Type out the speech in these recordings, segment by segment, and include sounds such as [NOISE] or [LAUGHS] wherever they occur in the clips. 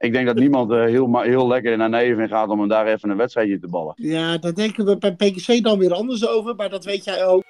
ik denk dat niemand uh, heel, heel lekker naar Nijmegen gaat om hem daar even een wedstrijdje te ballen. Ja, daar denken we bij PKC dan weer anders over, maar dat weet jij ook.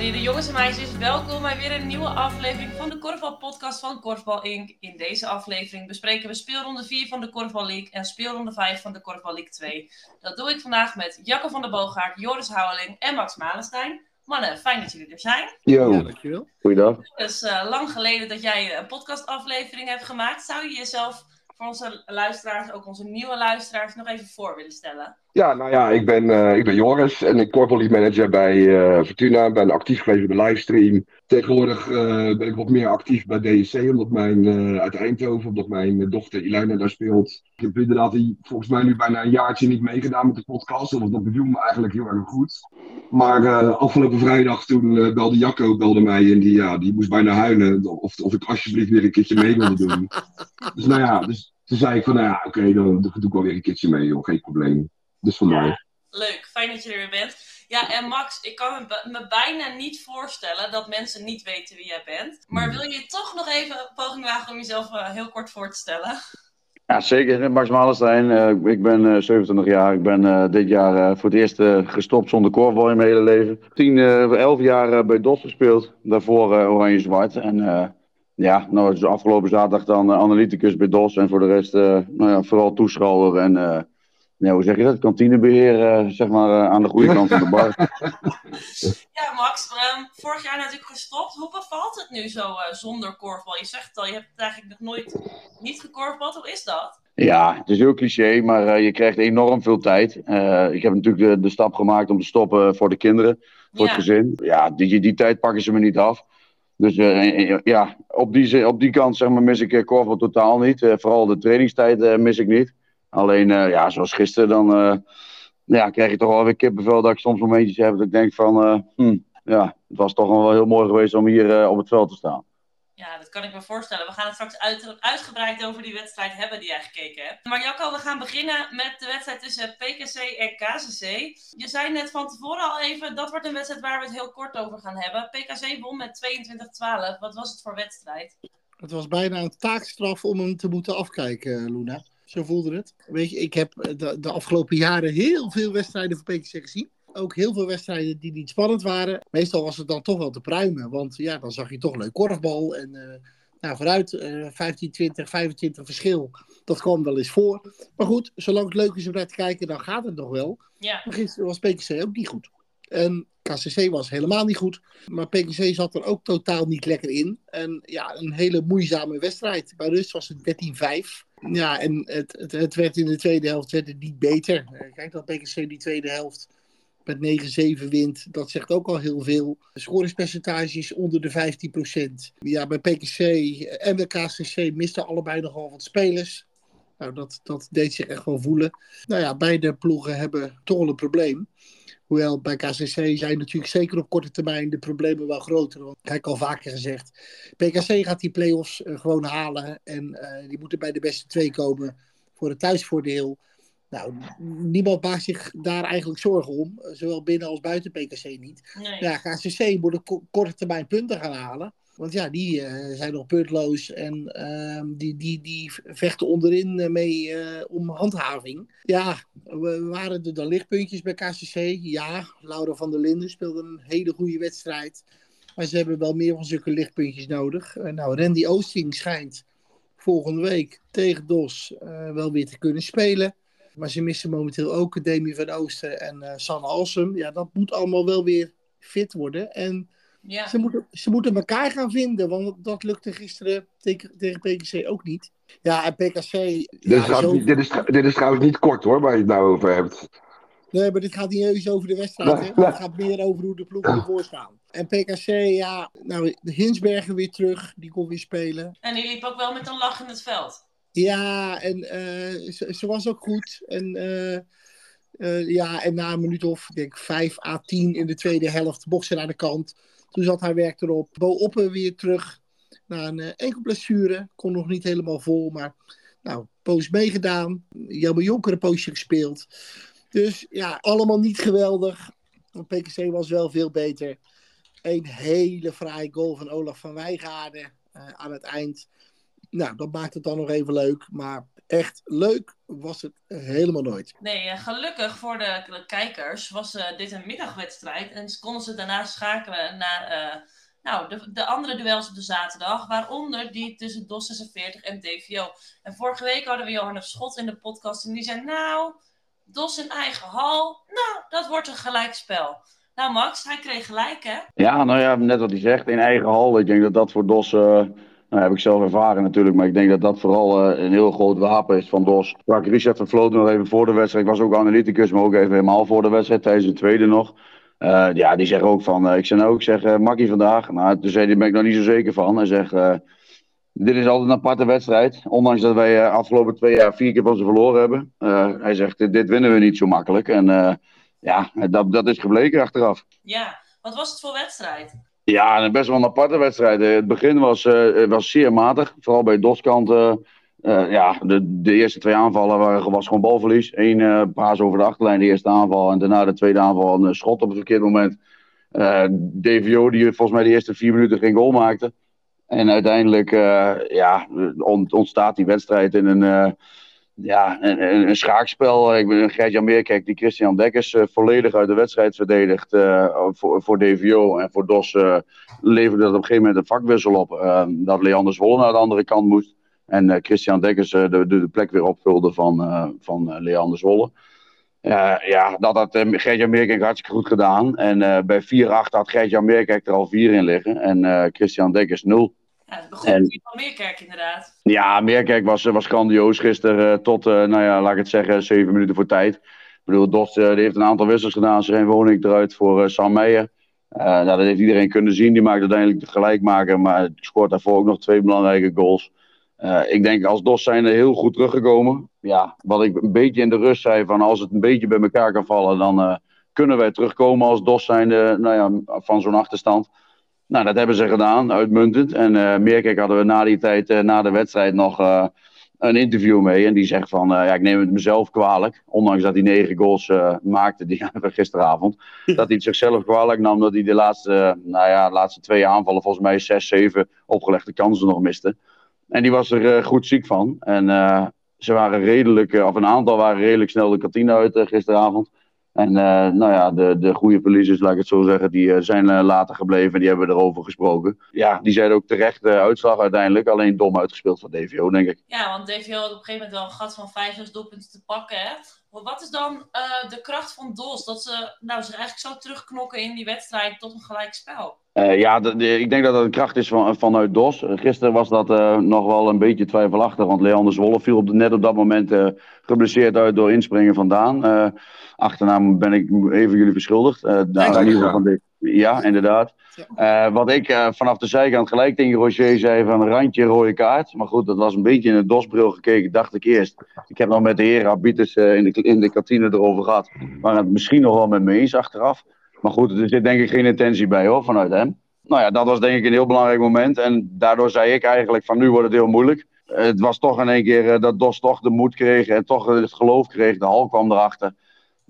De jongens en meisjes, welkom bij weer een nieuwe aflevering van de Korfbal Podcast van Korfbal Inc. In deze aflevering bespreken we speelronde 4 van de Korfbal League en speelronde 5 van de Korfbal League 2. Dat doe ik vandaag met Jacco van der Boogaard, Joris Houweling en Max Malenstein. Mannen, fijn dat jullie er zijn. Yo, ja, dankjewel. Goeiedag. Het is uh, lang geleden dat jij een podcastaflevering hebt gemaakt. Zou je jezelf voor onze luisteraars, ook onze nieuwe luisteraars, nog even voor willen stellen? Ja, nou ja, ik ben, uh, ik ben Joris en ik corporate manager bij uh, Fortuna. Ben actief geweest bij de livestream. Tegenwoordig uh, ben ik wat meer actief bij DSC, omdat mijn, uit Eindhoven, omdat mijn dochter Ilana daar speelt. Ik heb inderdaad volgens mij nu bijna een jaartje niet meegedaan met de podcast. Want dat beviel me eigenlijk heel erg goed. Maar afgelopen vrijdag toen belde Jacco belde mij en die, ja, die moest bijna huilen of, of ik alsjeblieft weer een keertje mee wilde doen. dus nou ja, dus toen zei ik van nou ja, oké, dan, dan doe ik wel weer een keertje mee, joh, geen probleem. Dus vandaar. leuk, fijn dat je er weer bent. Ja, en Max, ik kan me, bijna niet voorstellen dat mensen niet weten wie jij bent. Maar hmm. wil je toch nog even een poging wagen om jezelf uh, heel kort voor te stellen? Ja, zeker. Max Malenstein. Uh, ik ben uh, eh, 27 jaar. Ik ben dit jaar voor het eerst gestopt zonder korfbal in mijn hele leven. 10, 11 jaar bij DOS gespeeld. Daarvoor Oranje-Zwart. En ja, nou, dus afgelopen zaterdag dan analyticus bij DOS. En voor de rest nou ja, vooral toeschouwer en ja, hoe zeg je dat? Kantinebeheer, uh, zeg maar, uh, aan de goede kant van de bar. [LAUGHS] ja, Max, um, vorig jaar natuurlijk gestopt. Hoe bevalt het nu zo uh, zonder korfbal? Je zegt het al, je hebt het eigenlijk nog nooit niet gekorfbald. Hoe is dat? Ja, het is heel cliché, maar je krijgt enorm veel tijd. ik heb natuurlijk de, de, stap gemaakt om te stoppen voor de kinderen, voor het gezin. Ja, die, die tijd pakken ze me niet af. Dus ja, op die, op die kant zeg maar, mis ik korfbal totaal niet. vooral de trainingstijd mis ik niet. Alleen, uh, ja, zoals gisteren, dan uh, ja, krijg je toch wel weer kippenvel dat ik soms momentjes heb dat ik denk van, uh, hm, ja, het was toch wel heel mooi geweest om hier op het veld te staan. Ja, dat kan ik me voorstellen. We gaan het straks uit, uitgebreid over die wedstrijd hebben die jij gekeken hebt. Maar Jacco, we gaan beginnen met de wedstrijd tussen PKC en KCC. Je zei net van tevoren al even, dat wordt een wedstrijd waar we het heel kort over gaan hebben. PKC won met 22-12. Wat was het voor wedstrijd? Het was bijna een taakstraf om hem te moeten afkijken, Luna. Zo voelde het. Weet je, ik heb de, de afgelopen jaren heel veel wedstrijden voor PKC gezien. Ook heel veel wedstrijden die niet spannend waren. Meestal was het dan toch wel te pruimen. Want ja, dan zag je toch leuk korfbal. En uh, nou, vooruit uh, 15, 20, 25 verschil. Dat kwam wel eens voor. Maar goed, zolang het leuk is om naar te kijken, dan gaat het nog wel. Ja. Maar gisteren was PKC ook niet goed. En KCC was helemaal niet goed. Maar PKC zat er ook totaal niet lekker in. En ja, een hele moeizame wedstrijd. Bij rust was het 13-5. Ja, en het, het, het, werd in de tweede helft werd niet beter. Eh, kijk, dat PKC die tweede helft met 9-7 wint, dat zegt ook al heel veel. Scoringspercentages onder de 15%. Ja, bij PKC en bij KCC misten allebei nogal wat spelers. Nou, dat, dat deed zich echt wel voelen. Nou ja, beide ploegen hebben toch wel een probleem. Hoewel bij KCC zijn natuurlijk zeker op korte termijn de problemen wel groter. Want ik heb al vaker gezegd, PKC gaat die play-offs uh, gewoon halen. En uh, die moeten bij de beste twee komen voor het thuisvoordeel. Nou, niemand maakt zich daar eigenlijk zorgen om. Zowel binnen als buiten PKC niet. Nee. Ja, KCC moet op korte termijn punten gaan halen. Want ja, die uh, zijn nog puntloos en uh, die, die, die vechten onderin uh, mee uh, om handhaving. Ja, we, waren er dan lichtpuntjes bij KCC. Ja, Laura van der Linden speelde een hele goede wedstrijd. Maar ze hebben wel meer van zulke lichtpuntjes nodig. nou, Randy Oosting schijnt volgende week tegen DOS wel weer te kunnen spelen. Maar ze missen momenteel ook Demi van Oosten en Sanne Alsem. Ja, dat moet allemaal wel weer fit worden. En ja. Ze, moeten, ze moeten elkaar gaan vinden, want dat lukte gisteren tegen, tegen PKC ook niet. Ja, en PKC... Dit, ja, is, dit, is, dit is trouwens niet kort hoor, waar je het nou over hebt. Nee, maar dit gaat niet eens over de wedstrijd. Nee? Het gaat meer over hoe de ploegen ervoor staan. En PKC, ja, nou, de Hinsbergen weer terug, die kon weer spelen. En die liep ook wel met een lach in het veld. Ja, en uh, ze, ze, was ook goed. En uh, uh, ja, en na een minuut of, ik denk 5 à 10 in de tweede helft, boksen aan de kant toen zat haar werk erop. Bo Oppen weer terug. Na een uh, enkel blessure. Kon nog niet helemaal vol, maar nou, poos meegedaan. Jammer Jonker poosje gespeeld. Dus ja, allemaal niet geweldig. PKC was wel veel beter. Een hele fraaie goal van Olaf van Wijgaarden uh, aan het eind. Nou, dat maakt het dan nog even leuk. Maar echt leuk was het helemaal nooit. Nee, gelukkig voor de kijkers was uh, dit een middagwedstrijd. En konden ze daarna schakelen naar uh, nou, de, de, andere duels op de zaterdag. Waaronder die tussen DOS 46 en DVO. En vorige week hadden we Johannes Schot in de podcast. En die zei, nou, DOS in eigen hal. Nou, dat wordt een gelijkspel. Nou Max, hij kreeg gelijk hè? Ja, nou ja, net wat hij zegt, in eigen hal. Ik denk dat dat voor DOS... Uh nou, heb ik zelf ervaren natuurlijk, maar ik denk dat dat vooral uh, een heel groot wapen is van DOS. Sprak Richard van Vloot nog even voor de wedstrijd. Ik was ook analyticus, maar ook even helemaal voor de wedstrijd, tijdens de tweede nog. Uh, ja, die zeggen ook van, uh, ik zei nou, ik zeg Makkie vandaag. Nou, toen zei hij, ben ik nog niet zo zeker van. Hij zegt, dit is altijd een aparte wedstrijd. Ondanks dat wij afgelopen twee jaar vier keer van ze verloren hebben. hij zegt, dit, dit, winnen we niet zo makkelijk. En ja, dat, dat is gebleken achteraf. Ja, wat was het voor wedstrijd? Ja, best wel een aparte wedstrijd. Het begin was, uh, was zeer matig. Vooral bij Doskant. Uh, ja, de, de eerste twee aanvallen waren, was gewoon balverlies. Eén paas over de achterlijn, de eerste aanval. En daarna de tweede aanval een schot op het verkeerd moment. DVO, die volgens mij de eerste vier minuten geen goal maakte. En uiteindelijk ja, ontstaat die wedstrijd in een ja, een, een, schaakspel. Ik ben Gert-Jan Meerkijk die Christian Dekkers uh, volledig uit de wedstrijd verdedigt uh, voor, voor DVO. En voor DOS uh, leverde dat op een gegeven moment een vakwissel op. dat Leander Zwolle naar de andere kant moest. En Christian Dekkers de, de, plek weer opvulde van, van Leander Zwolle. ja, dat had Gert-Jan Meerkijk hartstikke goed gedaan. En bij 4-8 had Gert-Jan Meerkijk er al 4 in liggen. En Christian Dekkers 0. Ja, het begon en, van Meerkerk inderdaad. Ja, Meerkerk was, was grandioos gisteren uh, tot, uh, nou ja, laat ik het zeggen, zeven minuten voor tijd. Ik bedoel, Dost uh, die heeft een aantal wissels gedaan. Zijn woning eruit voor Sam Meijer. nou, dat heeft iedereen kunnen zien. Die maakt uiteindelijk de gelijkmaker, maar scoort daarvoor ook nog twee belangrijke goals. ik denk als Dos zijn er heel goed teruggekomen. Ja, wat ik een beetje in de rust zei, van als het een beetje bij elkaar kan vallen, dan kunnen wij terugkomen als Dos zijn nou ja, van zo'n achterstand. Nou, dat hebben ze gedaan, uitmuntend. En uh, Meerkijk hadden we na die tijd, uh, na de wedstrijd, nog uh, een interview mee. En die zegt van, ja, ik neem het mezelf kwalijk. Ondanks dat hij negen goals maakte die, [LAUGHS] gisteravond. dat hij het zichzelf kwalijk nam dat hij de laatste, nou ja, laatste twee aanvallen, volgens mij zes, zeven opgelegde kansen nog miste. En die was er goed ziek van. En ze waren redelijk, of een aantal waren redelijk snel de kantine uit gisteravond. En uh, nou ja, de, de goede verliezers, laat ik het zo zeggen, die uh, zijn uh, later gebleven. Die hebben erover gesproken. Ja, die zijn ook terecht de uitslag uiteindelijk. Alleen dom uitgespeeld van DVO, denk ik. Ja, want DVO had op een gegeven moment wel een gat van vijf, zes doelpunten te pakken. Hè? Wat is dan de kracht van DOS? Dat ze nou, zich eigenlijk zo terugknokken in die wedstrijd tot een gelijk spel? ja, de, de, ik denk dat dat een kracht is van, vanuit DOS. gisteren was dat nog wel een beetje twijfelachtig. Want Leander Zwolle viel op de, net op dat moment geblesseerd uit door inspringen vandaan achternaam ben ik even jullie verschuldigd. Uh, daar, in ieder van de, ja, inderdaad. Uh, wat ik uh, vanaf de zijkant gelijk tegen Roger zei van een randje rode kaart. Maar goed, dat was een beetje in de dosbril gekeken, dacht ik eerst. Ik heb nog met de heren arbiters in, de, in de kantine erover gehad. Maar het misschien nog wel met me eens achteraf. Maar goed, er zit denk ik geen intentie bij hoor, vanuit hem. Nou ja, dat was denk ik een heel belangrijk moment. En daardoor zei ik eigenlijk van nu wordt het heel moeilijk. Het was toch in één keer dat DOS toch de moed kreeg en toch het geloof kreeg. De hal kwam erachter.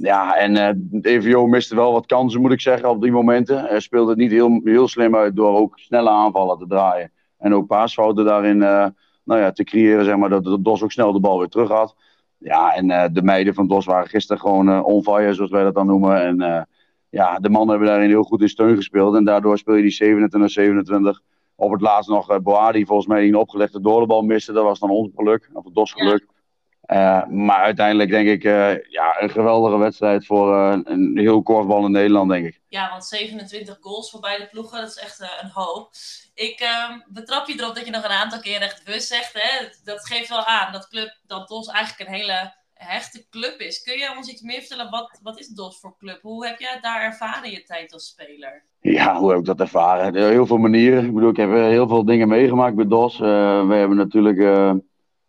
Ja, en uh, de EVO miste wel wat kansen, moet ik zeggen, op die momenten. Hij speelde het niet heel, heel slim uit door ook snelle aanvallen te draaien. En ook paasfouten daarin uh, nou ja, te creëren, zeg maar, dat DOS ook snel de bal weer terug had. Ja, en uh, de meiden van DOS waren gisteren gewoon on fire, zoals wij dat dan noemen. En ja, de mannen hebben daarin heel goed in steun gespeeld. En daardoor speel je die 27-27. Op het laatst nog uh, Boadi, volgens mij, die een opgelegde doorbal miste. Dat was dan ons geluk, of het DOS geluk. Ja. Uh, maar uiteindelijk denk ik uh, ja, een geweldige wedstrijd voor uh, een heel korfbal in Nederland, denk ik. Ja, want 27 goals voor beide ploegen, dat is echt een hoop. Ik ehm, betrap je erop dat je nog een aantal keer echt bus zegt. Hè? Dat geeft wel aan dat, club, dat DOS eigenlijk een hele hechte club is. Kun je ons iets meer vertellen? Wat, wat is DOS voor club? Hoe heb jij daar ervaren je tijd als speler? Ja, hoe heb ik dat ervaren? Heel veel manieren. Ik bedoel, ik heb heel veel dingen meegemaakt bij DOS. we hebben natuurlijk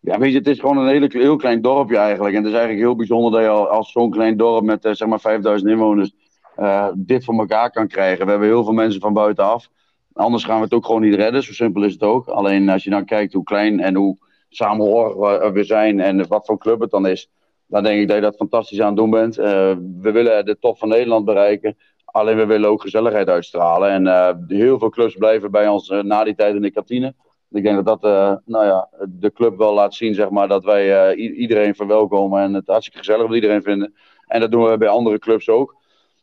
ja, weet je, het is gewoon een hele, heel klein dorpje eigenlijk. En het is eigenlijk heel bijzonder dat je als zo'n klein dorp met uh, zeg maar 5000 inwoners uh, dit voor elkaar kan krijgen. We hebben heel veel mensen van buitenaf. Anders gaan we het ook gewoon niet redden. Zo simpel is het ook. Alleen als je dan kijkt hoe klein en hoe samenhorig we zijn en wat voor club het dan is, dan denk ik dat je dat fantastisch aan het doen bent. we willen de top van Nederland bereiken. Alleen we willen ook gezelligheid uitstralen. En heel veel clubs blijven bij ons na die tijd in de kantine. Ik denk dat dat nou ja, de club wel laat zien, zeg maar, dat wij iedereen verwelkomen en het hartstikke gezellig met iedereen vinden. En dat doen we bij andere clubs ook.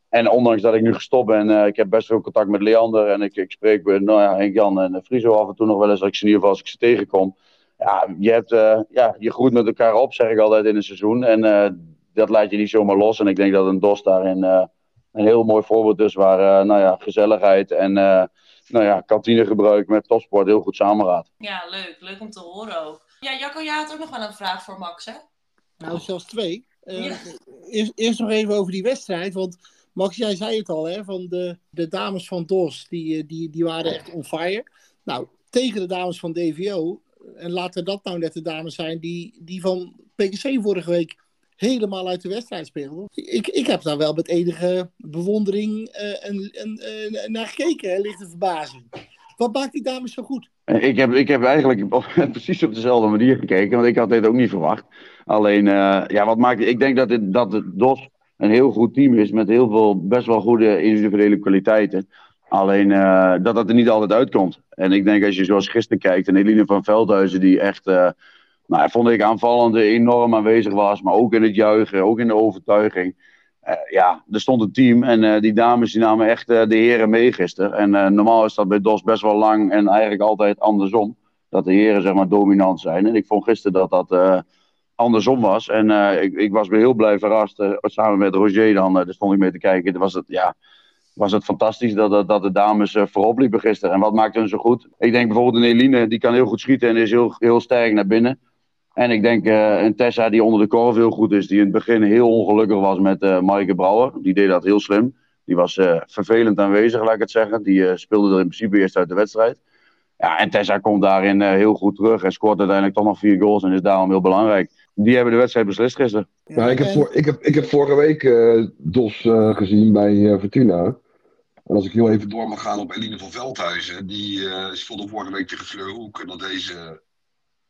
En ondanks dat ik nu gestopt ben, uh, ik heb best veel contact met Leander. En ik, ik spreek met nou ja, Henk Jan en Friso af en toe nog wel eens. Als ik ze in ieder geval als ik ze tegenkom. Ja, je, hebt, ja, je groeit met elkaar op, zeg ik altijd in een seizoen. En dat laat je niet zomaar los. En ik denk dat een DOS daarin een heel mooi voorbeeld is. Waar nou ja, gezelligheid en nou ja, kantinegebruik met topsport heel goed samengaat. Ja, leuk. Leuk om te horen ook. Ja, Jacco, jij had ook nog wel een vraag voor Max, hè? Nou, zelfs twee. Ja. Eerst, eerst nog even over die wedstrijd. Want Max, jij zei het al, hè, van de, de dames van DOS, die, eh, die, die waren echt on fire. Nou, tegen de dames van DVO, en laten dat nou net de dames zijn die, die van PKC vorige week helemaal uit de wedstrijd speelden. Ik, ik heb daar wel met enige bewondering en, en, uh, naar gekeken, hè, lichte verbazing. Wat maakt die dames zo goed? Ik heb, ik heb eigenlijk [LAUGHS] precies op dezelfde manier gekeken, want ik had dit ook niet verwacht. Alleen, uh, ja, wat maakt. Ik denk dat, het, dat het DOS een heel goed team is met heel veel best wel goede individuele kwaliteiten. Alleen uh, dat dat er niet altijd uitkomt. En ik denk als je zoals gisteren kijkt, en Eline van Veldhuizen die echt, uh, nou, vond ik aanvallend enorm aanwezig was, maar ook in het juichen, ook in de overtuiging. Uh, ja, er stond een team en die dames die namen echt de heren mee gisteren. En normaal is dat bij DOS best wel lang en eigenlijk altijd andersom. Dat de heren zeg maar dominant zijn. En ik vond gisteren dat dat andersom was. En ik, ik, was weer heel blij verrast. Samen met Roger dan, daar stond ik mee te kijken. Was het, ja, was het fantastisch dat, dat, dat de dames voorop liepen gisteren. En wat maakte hun zo goed? Ik denk bijvoorbeeld een Eline, die kan heel goed schieten en is heel, heel sterk naar binnen. En ik denk een Tessa die onder de korf heel goed is. Die in het begin heel ongelukkig was met uh, Maaike Brouwer. Die deed dat heel slim. Die was vervelend aanwezig, laat ik het zeggen. Die speelde er in principe eerst uit de wedstrijd. Ja, en Tessa komt daarin heel goed terug en scoort uiteindelijk toch nog vier goals en is daarom heel belangrijk die hebben de wedstrijd beslist gisteren. Ja, ik, heb voor, ik, heb, ik heb vorige week uh, DOS uh, gezien bij uh, Fortuna. En als ik heel even door mag gaan op Eline van Veldhuizen. Die speelde vorige week tegen Fleurhoek. En dat deze,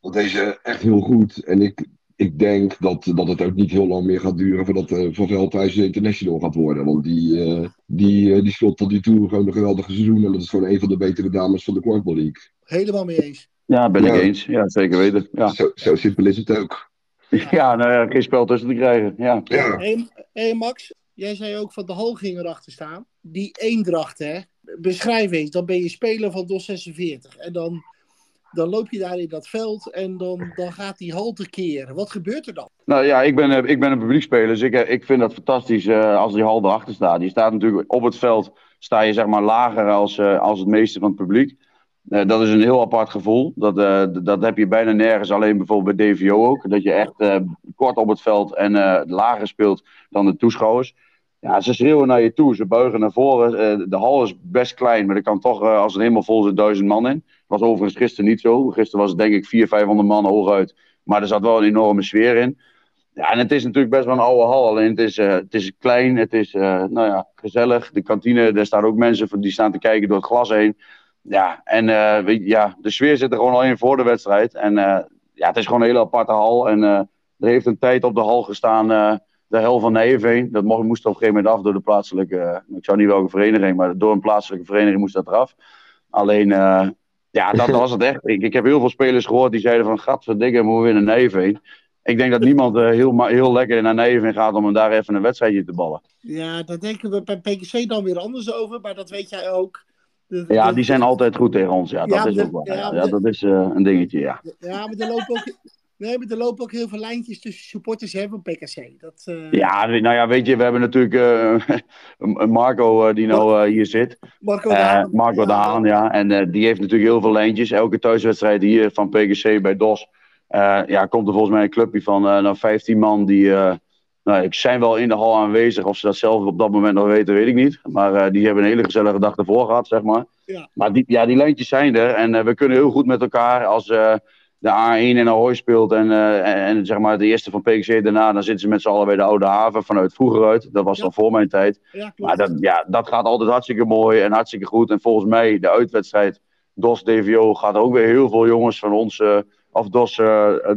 dat deze echt heel goed. En ik, ik denk dat, dat het ook niet heel lang meer gaat duren voordat uh, Van Veldhuizen international gaat worden. Want die, uh, die, uh, die speelt tot die toe gewoon een geweldige seizoen. En dat is gewoon een van de betere dames van de Korfball League. Helemaal mee eens. Ja, ben ja. ik eens. Ja, zeker weten. Ja. Zo, zo simpel is het ook. [LAUGHS] Ja, nou ja, geen spel tussen te krijgen. Ja. ja. Hey, hey, Max, jij zei ook van de Hal ging erachter staan. Die eendracht, hè? Beschrijf eens, dan ben je speler van DOS 46. En dan, dan loop je daar in dat veld en dan, dan gaat die hal tekeer. Wat gebeurt er dan? Nou ja, ik ben, ik ben een publiekspeler, dus ik, ik vind dat fantastisch uh, als die hal erachter staat. Die staat natuurlijk op het veld, sta je zeg maar lager als, als het meeste van het publiek. Dat is een heel apart gevoel. Dat, dat heb je bijna nergens, alleen bijvoorbeeld bij DVO ook. Dat je echt kort op het veld en lager speelt dan de toeschouwers. Ja, ze schreeuwen naar je toe, ze buigen naar voren. de hal is best klein, maar er kan toch, als het helemaal vol zit, duizend man in. Was overigens gisteren niet zo. Gisteren was het denk ik 400, 500 man hooguit. Maar er zat wel een enorme sfeer in. Ja, en het is natuurlijk best wel een oude hal. Alleen het is, het is klein, het is nou ja, gezellig. De kantine, daar staan ook mensen die staan te kijken door het glas heen ja, en weet, ja, de sfeer zit er gewoon al in voor de wedstrijd. En ja, het is gewoon een hele aparte hal. En er heeft een tijd op de hal gestaan, de hel van Nijeveen. Dat moest op een gegeven moment af door de plaatselijke, ik zou niet welke vereniging, maar door een plaatselijke vereniging moest dat eraf. Alleen, ja, dat was het echt. Ik, ik heb heel veel spelers gehoord die zeiden van, gadverdikke, moeten we winnen Nijeveen. Ik denk dat niemand heel, heel lekker naar Nijeveen gaat om hem daar even een wedstrijdje te ballen. Ja, daar denken we bij PKC dan weer anders over, maar dat weet jij ook ja, die zijn altijd goed tegen ons. Ja, dat is ook wel. Ja, ja, dat is uh, een dingetje, ja. Ja, maar er lopen ook, nee, maar er lopen ook heel veel lijntjes tussen supporters hè, van PKC. Dat, uh... Ja, nou ja, weet je, we hebben natuurlijk [LAUGHS] uh, Marco die nou hier zit. Marco de Haan. Marco de Haan, ja. En die heeft natuurlijk heel veel lijntjes. Elke thuiswedstrijd hier van PKC bij DOS. ja, komt er volgens mij een clubje van nou, 15 man die nou, ik zijn wel in de hal aanwezig. Of ze dat zelf op dat moment nog weten, weet ik niet. Maar die hebben een hele gezellige dag ervoor gehad, zeg maar. Ja. Maar die, ja, die lijntjes zijn er. En we kunnen heel goed met elkaar als, de A1 in Ahoy speelt en, en, zeg maar de eerste van PXC daarna, dan zitten ze met z'n allen bij de Oude Haven vanuit vroeger uit. Dat was dan voor mijn tijd. Ja, maar dat, ja, dat gaat altijd hartstikke mooi en hartstikke goed. En volgens mij, de uitwedstrijd DOS DVO gaat ook weer heel veel jongens van ons, of DOS,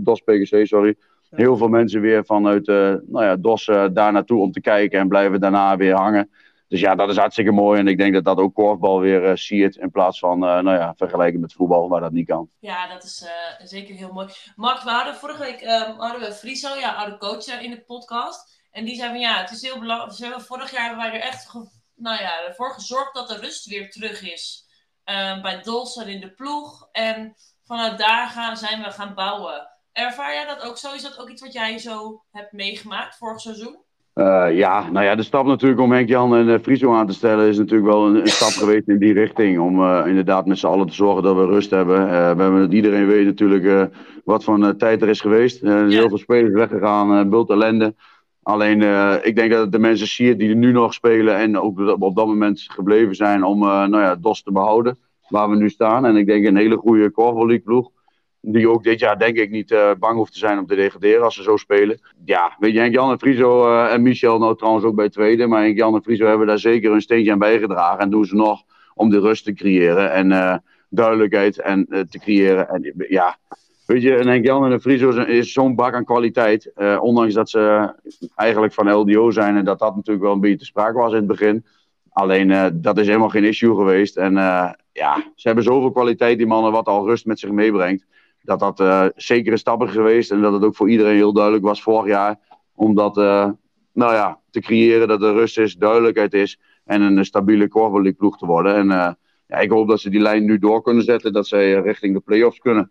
DOS PGC, sorry. Heel veel mensen weer vanuit nou ja, DOS daar naartoe om te kijken en blijven daarna weer hangen. Dus ja, dat is hartstikke mooi. En ik denk dat dat ook korfbal weer uh, ziet. In plaats van, uh, nou ja, vergelijken met voetbal, waar dat niet kan. Ja, dat is uh, zeker heel mooi. Mark, we hadden vorige week um, hadden we Friso, ja, oude coach, in de podcast. En die zei van ja, het is heel belangrijk. Vorig jaar hebben wij er echt nou ja, ervoor gezorgd dat de rust weer terug is. Um, bij Dolsen in de ploeg. En vanuit daar gaan, zijn we gaan bouwen. Ervaar jij dat ook zo? Is dat ook iets wat jij zo hebt meegemaakt vorig seizoen? Uh, ja, nou ja, de stap natuurlijk om Henk-Jan en uh, Friso aan te stellen is natuurlijk wel een, een stap geweest in die richting. Om uh, inderdaad met z'n allen te zorgen dat we rust hebben. we hebben iedereen weet natuurlijk wat voor tijd er is geweest. Er heel veel spelers weggegaan, bult ellende. Alleen ik denk dat de mensen zien die er nu nog spelen en ook op dat moment gebleven zijn om nou ja, DOS te behouden. Waar we nu staan. En ik denk een hele goede Corval League ploeg die ook dit jaar denk ik niet uh, bang hoeft te zijn om te degraderen als ze zo spelen. Ja, weet je, Henk-Jan en Friso uh, en Michel nou trouwens ook bij tweede. Maar Henk-Jan en Friso hebben daar zeker een steentje aan bijgedragen. En doen ze nog om de rust te creëren en uh, duidelijkheid en, te creëren. En ja, weet je, en Henk-Jan en Friso is, is zo'n bak aan kwaliteit. ondanks dat ze eigenlijk van LDO zijn en dat dat natuurlijk wel een beetje te sprake was in het begin. Alleen dat is helemaal geen issue geweest. En ja, ze hebben zoveel kwaliteit, die mannen, wat al rust met zich meebrengt dat dat uh, zeker een stap is geweest. En dat het ook voor iedereen heel duidelijk was vorig jaar. Om dat uh, nou ja, te creëren, dat er rust is, duidelijkheid is. En een stabiele Corval ploeg te worden. En uh, ja, ik hoop dat ze die lijn nu door kunnen zetten. Dat zij richting de play-offs kunnen.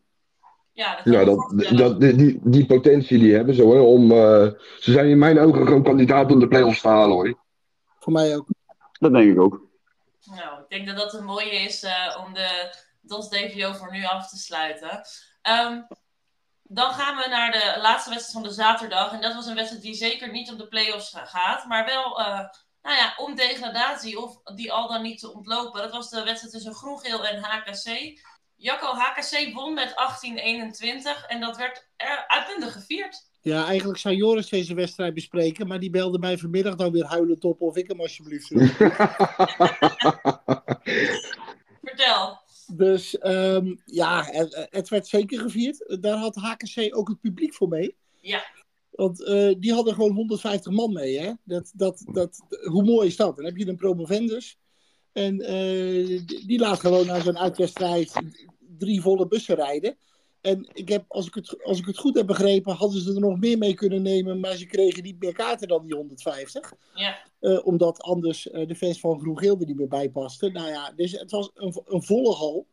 Ja, dat, ja, dat, dat, die, die potentie die hebben ze hoor. Om, ze zijn in mijn ogen gewoon kandidaat om de play-offs te halen hoor. Voor mij ook. Dat denk ik ook. Nou, ik denk dat dat een mooie is om de DOS DVO voor nu af te sluiten. Um, dan gaan we naar de laatste wedstrijd van de zaterdag. En dat was een wedstrijd die zeker niet om de play-offs gaat. Maar wel uh, nou ja, om degradatie of die al dan niet te ontlopen. Dat was de wedstrijd tussen Groengeel en HKC. Jacco, HKC won met 18-21 en dat werd uitbundig gevierd. Ja, eigenlijk zou Joris deze wedstrijd bespreken, maar die belde mij vanmiddag dan weer huilend op of ik hem alsjeblieft [LAUGHS] [LAUGHS] Vertel. Dus um, ja, het, het, werd zeker gevierd. Daar had HKC ook het publiek voor mee. Ja. Want uh, die hadden gewoon 150 man mee. Hè? Dat, dat, dat, hoe mooi is dat? Dan heb je een promovendus. En uh, die, die laat gewoon naar zo'n uitwedstrijd drie volle bussen rijden. En ik heb, als, ik het, als ik het goed heb begrepen, hadden ze er nog meer mee kunnen nemen, maar ze kregen niet meer kaarten dan die 150. Ja. Uh, omdat anders uh, de fans van Groen-Geel er niet meer bij pasten. Nou ja, dus het was een, een volle hal.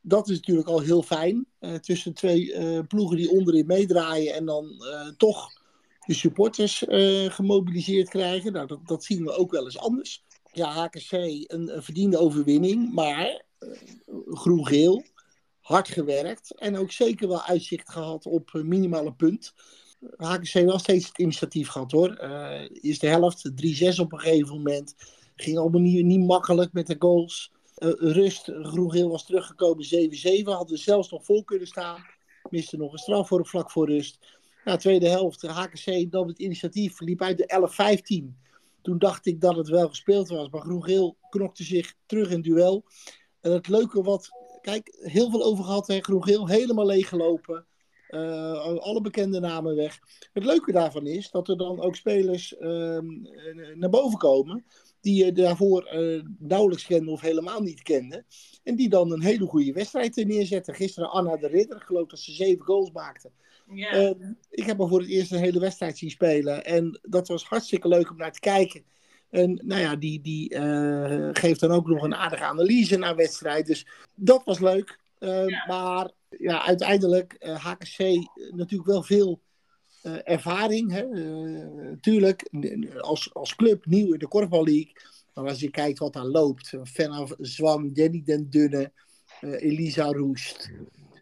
Dat is natuurlijk al heel fijn. Uh, tussen twee ploegen die onderin meedraaien en dan toch de supporters gemobiliseerd krijgen. Nou, dat, dat zien we ook wel eens anders. Ja, HKC een, een verdiende overwinning, maar Groen-Geel hard gewerkt en ook zeker wel uitzicht gehad op minimale punt. HKC wel steeds het initiatief gehad hoor. Uh, eerste helft, 3-6 op een gegeven moment. Ging allemaal niet, niet makkelijk met de goals. Uh, rust, Groen-Geel was teruggekomen 7-7. Hadden zelfs nog vol kunnen staan. Miste nog een straf voor vlak voor rust. Ja, tweede helft, HKC nam het initiatief, liep uit de 11-15. Toen dacht ik dat het wel gespeeld was, maar Groen-Geel knokte zich terug in duel. En het leuke wat kijk, heel veel over gehad. Hè? Groen-geel helemaal leeggelopen. Uh, alle bekende namen weg. Het leuke daarvan is dat er dan ook spelers uh, naar boven komen. die je daarvoor uh, nauwelijks kende of helemaal niet kende. En die dan een hele goede wedstrijd neerzetten. Gisteren Anna de Ridder, ik geloof dat ze zeven goals maakte. Yeah. ik heb haar voor het eerst een hele wedstrijd zien spelen. En dat was hartstikke leuk om naar te kijken. En nou ja, die, die uh, geeft dan ook nog een aardige analyse naar wedstrijd. Dus dat was leuk. Uh, ja. Maar ja, uiteindelijk uh, eh, HKC natuurlijk wel veel ervaring. Hè? tuurlijk, als, als club nieuw in de Korfbal League. Maar als je kijkt wat daar loopt. Fenna Zwan, Jenny Den Dunne, Elisa Roest.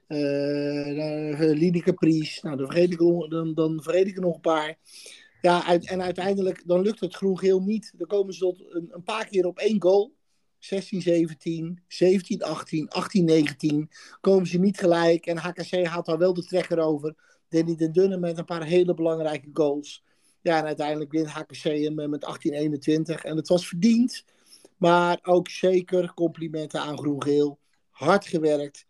Uh, Lineke Pries, nou, dan, vergeet ik, dan, dan vergeet ik er nog een paar. Ja, en uiteindelijk dan lukt het groen-geel niet. Dan komen ze tot een, een, paar keer op één goal. 16, 17, 17, 18, 18, 19. Komen ze niet gelijk. En HKC haalt daar wel de trekker over. Danny Den Dunne met een paar hele belangrijke goals. Ja, en uiteindelijk wint HKC hem eh, met 18-21. En het was verdiend. Maar ook zeker complimenten aan Groen-Geel. Hard gewerkt.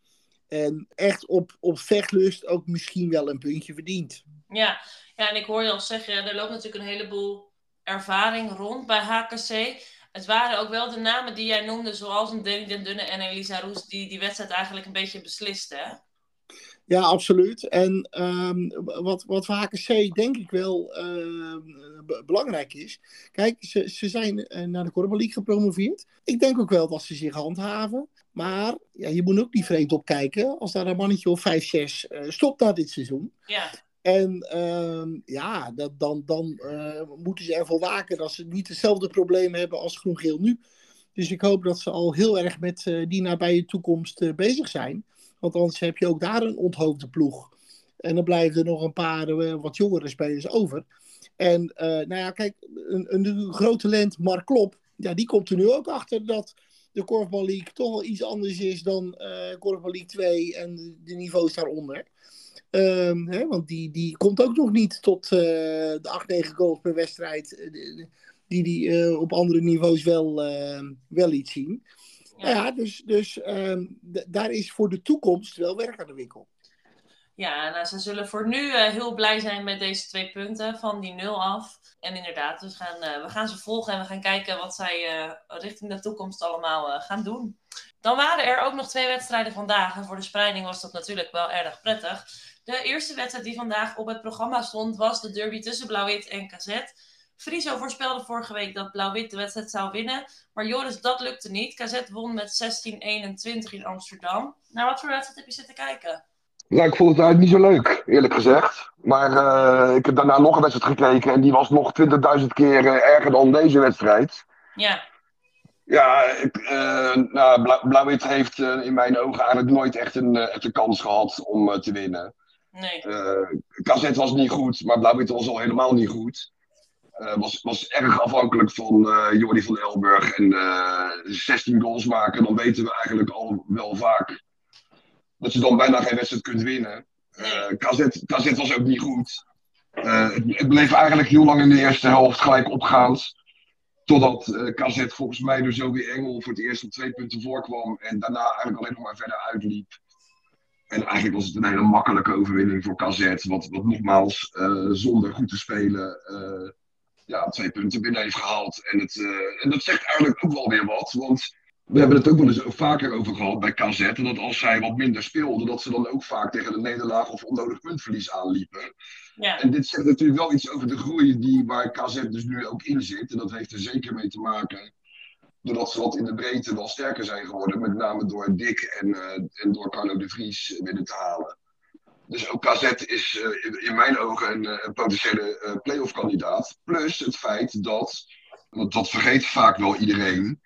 En echt op, op vechtlust ook misschien wel een puntje verdiend. Ja. Ja, en ik hoor je al zeggen, er loopt natuurlijk een heleboel ervaring rond bij HKC. Het waren ook wel de namen die jij noemde, zoals een Danny Den Dunne en Elisa Roes, die die wedstrijd eigenlijk een beetje beslisten. Hè? Ja, absoluut. En um, wat, wat voor HKC denk ik wel uh, belangrijk is. Kijk, ze, ze zijn eh, naar de Korfbal League gepromoveerd. Ik denk ook wel dat ze zich handhaven. Maar ja, je moet ook niet vreemd op kijken als daar een mannetje of 5, 6 uh, stopt na dit seizoen. Ja. En uh, ja, dat, dan, dan uh, moeten ze ervoor waken dat ze niet hetzelfde probleem hebben als Groen-Geel nu. Dus ik hoop dat ze al heel erg met uh, die nabije toekomst bezig zijn. Want anders heb je ook daar een onthoofde ploeg. En dan blijven er nog een paar wat jongere spelers over. En nou ja, kijk, een, een grote talent, Mark Klop, ja, die komt er nu ook achter dat de Korfbal League toch wel iets anders is dan Korfbal League 2 en de niveaus daaronder. Um, hè, want die, die komt ook nog niet tot uh, de 8, 9 goals per wedstrijd. Die die uh, op andere niveaus wel, uh, wel liet zien. Ja, ja dus, dus um, daar is voor de toekomst wel werk aan de winkel. Ja, nou, ze zullen voor nu uh, heel blij zijn met deze twee punten van die nul af. En inderdaad, dus gaan, uh, we gaan ze volgen en we gaan kijken wat zij uh, richting de toekomst allemaal gaan doen. Dan waren er ook nog twee wedstrijden vandaag. En voor de spreiding was dat natuurlijk wel erg prettig. De eerste wedstrijd die vandaag op het programma stond was de derby tussen Blauw-Wit en KZ. Friso voorspelde vorige week dat Blauw-Wit de wedstrijd zou winnen. Maar Joris, dat lukte niet. KZ won met 16-21 in Amsterdam. Naar wat voor wedstrijd heb je zitten kijken? Nou, ik vond het eigenlijk niet zo leuk, eerlijk gezegd. Maar uh, ik heb daarna nog een wedstrijd gekeken en die was nog 20.000 keer uh, erger dan deze wedstrijd. Ja. Ja, ik, uh, nou, Blauw-Wit heeft in mijn ogen eigenlijk nooit echt een, echt een kans gehad om te winnen. Nee. KZ was niet goed, maar Blauw-Wit was al helemaal niet goed. was, was erg afhankelijk van Jordi van Elburg en 16 goals maken. Dan weten we eigenlijk al wel vaak dat je dan bijna geen wedstrijd kunt winnen. Uh, KZ, KZ was ook niet goed. Uh, het, het, bleef eigenlijk heel lang in de eerste helft gelijk opgaand. Totdat uh, KZ volgens mij door Zoe Engel voor het eerst op twee punten voorkwam. En daarna eigenlijk alleen nog maar verder uitliep. En eigenlijk was het een hele makkelijke overwinning voor KZ. Wat, wat nogmaals, zonder goed te spelen, ja, twee punten binnen heeft gehaald. En, het, en dat zegt eigenlijk ook wel weer wat. Want we hebben het ook wel eens vaker over gehad bij KZ. Dat als zij wat minder speelden, dat ze dan ook vaak tegen de nederlaag of onnodig puntverlies aanliepen. Ja. En dit zegt natuurlijk wel iets over de groei die, waar KZ dus nu ook in zit. En dat heeft er zeker mee te maken. Doordat ze wat in de breedte wel sterker zijn geworden. Met name door Dick en, uh, en door Carlo de Vries binnen te halen. Dus ook KZ is uh, in, mijn ogen een, een potentiële uh, playoff kandidaat. Plus het feit dat, want dat vergeet vaak wel iedereen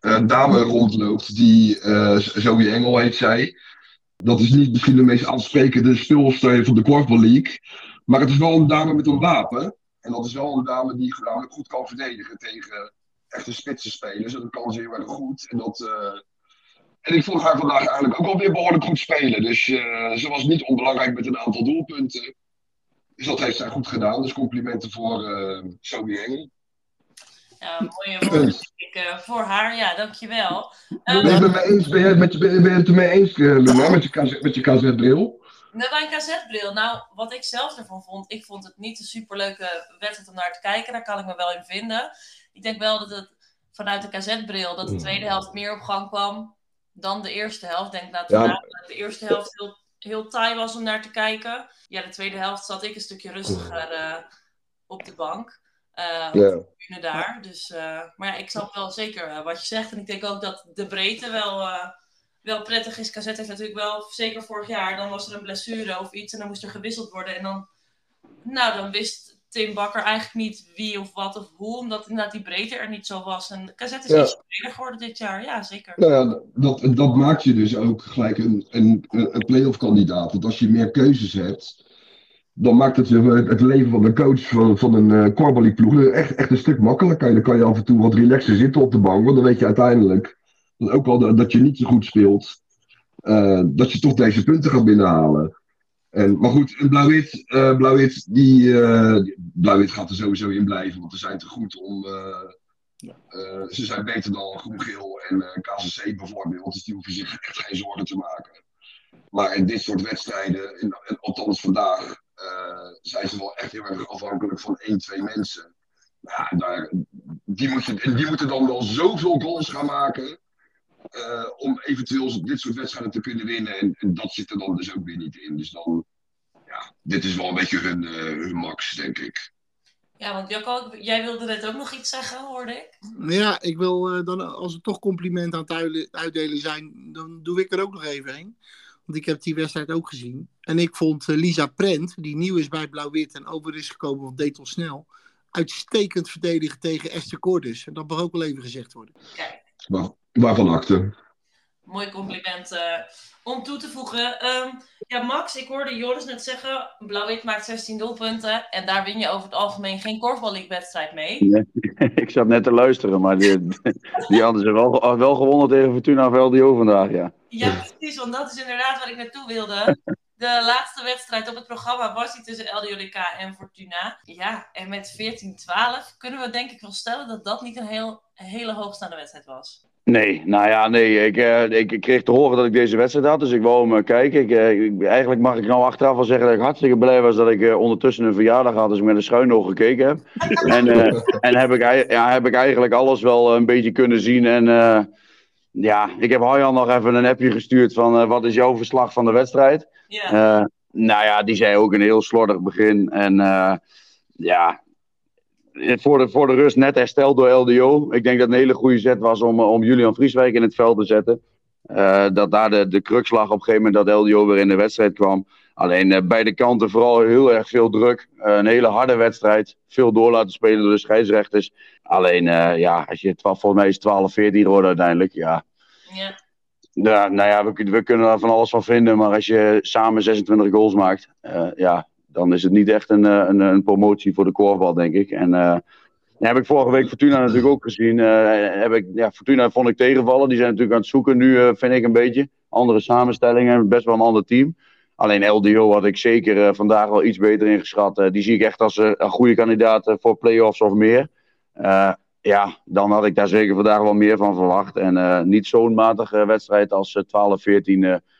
een dame rondloopt die Zoe Engel heet zij. Dat is niet misschien de meest aansprekende speelster van de Korfbal League. Maar het is wel een dame met een wapen. En dat is wel een dame die namelijk goed kan verdedigen tegen echte spitsenspelers. En dat kan ze heel erg goed. En, dat, uh... en ik vond haar vandaag eigenlijk ook alweer behoorlijk goed spelen. Dus uh, ze was niet onbelangrijk met een aantal doelpunten. Dus dat heeft zij goed gedaan. Dus complimenten voor uh, Zoe Engel. Ja, mooie woorden uh, voor haar. Ja, dankjewel. Um, ben, je met eens, ben, je, met, ben je het ermee eens, Luna, met je, met je KZ-bril? Met mijn KZ-bril. Nou, wat ik zelf ervan vond, ik vond het niet een superleuke wedstrijd om naar te kijken. Daar kan ik me wel in vinden. Ik denk wel dat het vanuit de KZ-bril, dat de tweede helft meer op gang kwam dan de eerste helft. Ik denk dat ja. de eerste helft heel, heel taai was om naar te kijken. Ja, de tweede helft zat ik een stukje rustiger uh, op de bank. Uh, ja. daar. Dus, uh, maar ja, ik snap wel zeker wat je zegt. En ik denk ook dat de breedte wel, wel prettig is. KZ heeft natuurlijk wel, zeker vorig jaar, dan was er een blessure of iets en dan moest er gewisseld worden. En dan, nou, dan wist Tim Bakker eigenlijk niet wie of wat of hoe, omdat inderdaad die breedte er niet zo was. En KZ is ja. iets breder geworden dit jaar, ja, zeker. Nou ja, dat, dat maakt je dus ook gelijk een, een, een play-off kandidaat. Want als je meer keuzes hebt dan maakt het het leven van de coach van, van een uh, ploeg echt, echt een stuk makkelijker. Dan kan je af en toe wat relaxer zitten op de bank, want dan weet je uiteindelijk ook al dat je niet zo goed speelt, dat je toch deze punten gaat binnenhalen. En, maar goed, Blauw-Wit, uh, Blauw-Wit, die, uh, Blauw-Wit gaat er sowieso in blijven, want ze zijn te goed om. Uh, ze zijn beter dan Groen-Geel en KCC bijvoorbeeld, dus die hoeven zich echt geen zorgen te maken. Maar in dit soort wedstrijden, in, althans vandaag, zijn ze wel echt heel erg afhankelijk van één, twee mensen. Ja, daar, die, moeten, die moeten dan wel zoveel goals gaan maken. Uh, om eventueel dit soort wedstrijden te kunnen winnen. En, en, dat zit er dan dus ook weer niet in. Dus dan, ja, dit is wel een beetje hun, uh, hun max, denk ik. Ja, want Jacco, jij wilde net ook nog iets zeggen, hoorde ik. Ja, ik wil uh, dan, als we toch complimenten aan het uitdelen zijn, dan doe ik er ook nog even een. Want ik heb die wedstrijd ook gezien. En ik vond Lisa Prent, die nieuw is bij Blauw-Wit en over is gekomen van Detel Snel, uitstekend verdedigen tegen Esther Cordus. En dat mag ook wel even gezegd worden. Kijk. Waarvan acte. Mooi compliment uh, om toe te voegen. Um, ja, Max, ik hoorde Joris net zeggen: Blauw-Wit maakt 16 doelpunten. En daar win je over het algemeen geen korfballeague-wedstrijd mee. Nee, [LAUGHS] ik zat net te luisteren, maar die, die hadden ze wel, wel gewonnen tegen Fortuna VLDO vandaag, ja. Ja, precies, want dat is inderdaad waar ik naartoe wilde. De laatste wedstrijd op het programma was die tussen LDODK en Fortuna. Ja, en met 14-12 kunnen we denk ik wel stellen dat dat niet een heel, hele hoogstaande wedstrijd was. Nee, nou ja, nee. Ik, uh, ik, kreeg te horen dat ik deze wedstrijd had, dus ik wou hem uh, kijken. Ik, uh, eigenlijk mag ik nou achteraf wel zeggen dat ik hartstikke blij was dat ik ondertussen een verjaardag had, dus ik met een schuin oog gekeken heb. [LAUGHS] en en heb, ik, ja, heb ik eigenlijk alles wel een beetje kunnen zien. En ja, ik heb Harjan nog even een appje gestuurd van wat is jouw verslag van de wedstrijd? Ja. nou ja, die zei ook een heel slordig begin. En ja, voor de, voor de rust net hersteld door LDO. Ik denk dat het een hele goede zet was om, om Julian Vrieswijk in het veld te zetten. Uh, dat daar de, de crux lag op een gegeven moment dat LDO weer in de wedstrijd kwam. Alleen uh, beide kanten vooral heel erg veel druk. Uh, een hele harde wedstrijd. Veel door laten spelen door de scheidsrechters. Alleen, ja, als je 12, volgens mij is 12-14 wordt uiteindelijk. Ja. ja. Ja, nou ja, we, we, kunnen daar van alles van vinden. Maar als je samen 26 goals maakt, ja, dan is het niet echt een, een, een promotie voor de korfbal, denk ik. En uh, heb ik vorige week Fortuna natuurlijk ook gezien. Uh, heb ik, ja, Fortuna vond ik tegenvallen. Die zijn natuurlijk aan het zoeken nu, vind ik een beetje. Andere samenstellingen, best wel een ander team. Alleen LDO had ik zeker vandaag wel iets beter ingeschat. die zie ik echt als een goede kandidaat voor play-offs of meer. ja, dan had ik daar zeker vandaag wel meer van verwacht. En niet zo'n matige wedstrijd als 12-14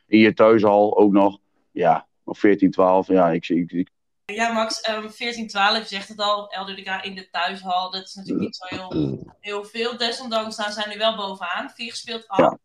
in je thuishal ook nog. Ja, of 14, 12. Ja, ik, ik, ik... ja Max, um, 14, 12, zegt het al. LDK in de thuishal. Dat is natuurlijk niet zo heel, heel veel. Desondanks staan zij nu wel bovenaan. Vier gespeeld af. Ja.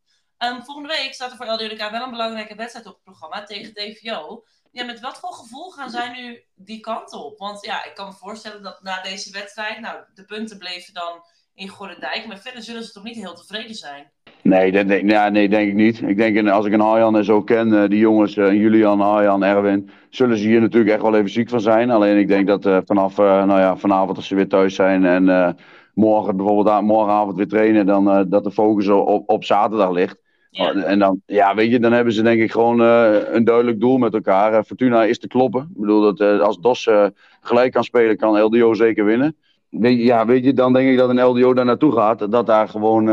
Um, volgende week staat er voor LDK wel een belangrijke wedstrijd op het programma tegen DVO. Ja, met wat voor gevoel gaan zij nu die kant op? Want ja, ik kan me voorstellen dat na deze wedstrijd, nou, de punten bleven dan in Gorendijk. Maar verder zullen ze toch niet heel tevreden zijn? Nee, dat ja, nee, denk ik niet. Ik denk, als ik een Arjan en zo ken, uh, die jongens, uh, Julian, Arjan, Erwin, zullen ze hier natuurlijk echt wel even ziek van zijn. Alleen ik denk dat uh, vanaf nou ja, vanavond, als ze weer thuis zijn en morgen bijvoorbeeld morgenavond weer trainen, dan dat de focus op, op zaterdag ligt. Ja. En dan, ja, weet je, dan hebben ze denk ik gewoon een duidelijk doel met elkaar. Fortuna is te kloppen. Ik bedoel, dat als DOS gelijk kan spelen, kan LDO zeker winnen. Ja, weet je, dan denk ik dat een LDO daar naartoe gaat. Dat daar gewoon